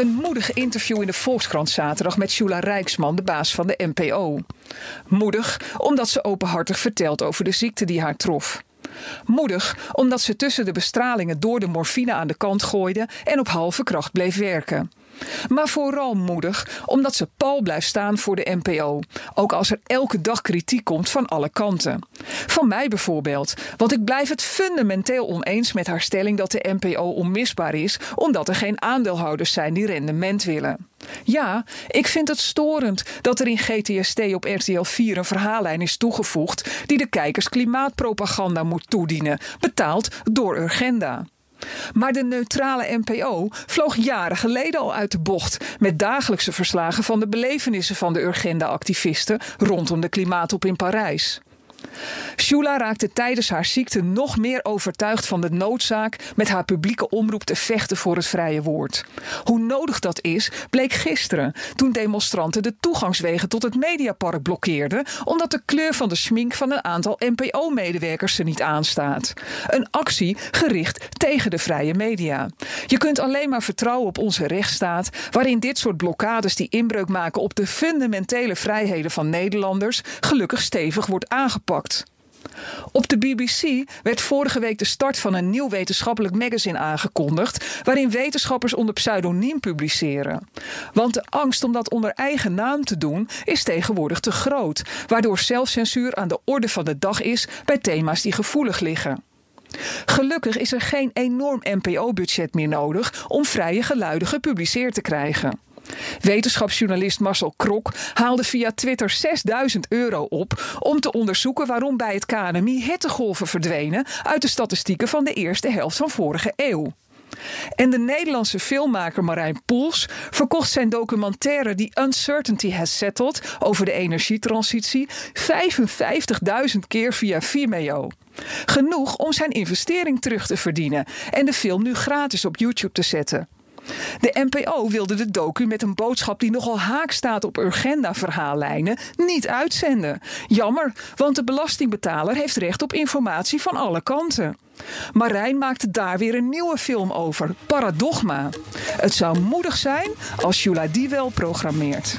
Een moedig interview in de Volkskrant zaterdag met Shula Rijksman, de baas van de NPO. Moedig omdat ze openhartig vertelt over de ziekte die haar trof. Moedig omdat ze tussen de bestralingen door de morfine aan de kant gooide en op halve kracht bleef werken. Maar vooral moedig omdat ze pal blijft staan voor de NPO. Ook als er elke dag kritiek komt van alle kanten. Van mij bijvoorbeeld, want ik blijf het fundamenteel oneens met haar stelling dat de NPO onmisbaar is, omdat er geen aandeelhouders zijn die rendement willen. Ja, ik vind het storend dat er in GTST op RTL 4 een verhaallijn is toegevoegd die de kijkers klimaatpropaganda moet toedienen, betaald door Urgenda. Maar de neutrale NPO vloog jaren geleden al uit de bocht met dagelijkse verslagen van de belevenissen van de Urgenda-activisten rondom de klimaatop in Parijs. Shula raakte tijdens haar ziekte nog meer overtuigd van de noodzaak met haar publieke omroep te vechten voor het vrije woord. Hoe nodig dat is, bleek gisteren toen demonstranten de toegangswegen tot het Mediapark blokkeerden omdat de kleur van de schmink van een aantal NPO-medewerkers er niet aanstaat. Een actie gericht tegen de vrije media. Je kunt alleen maar vertrouwen op onze rechtsstaat, waarin dit soort blokkades die inbreuk maken op de fundamentele vrijheden van Nederlanders gelukkig stevig wordt aangepakt. Op de BBC werd vorige week de start van een nieuw wetenschappelijk magazine aangekondigd, waarin wetenschappers onder pseudoniem publiceren. Want de angst om dat onder eigen naam te doen is tegenwoordig te groot, waardoor zelfcensuur aan de orde van de dag is bij thema's die gevoelig liggen. Gelukkig is er geen enorm NPO-budget meer nodig om vrije geluiden gepubliceerd te krijgen. Wetenschapsjournalist Marcel Krok haalde via Twitter 6000 euro op om te onderzoeken waarom bij het KNMI hittegolven verdwenen uit de statistieken van de eerste helft van vorige eeuw. En de Nederlandse filmmaker Marijn Poels verkocht zijn documentaire The Uncertainty Has Settled over de energietransitie 55.000 keer via Vimeo. Genoeg om zijn investering terug te verdienen en de film nu gratis op YouTube te zetten. De NPO wilde de docu met een boodschap die nogal haak staat op Urgenda-verhaallijnen niet uitzenden. Jammer, want de belastingbetaler heeft recht op informatie van alle kanten. Marijn maakte daar weer een nieuwe film over, Paradogma. Het zou moedig zijn als Jula die wel programmeert.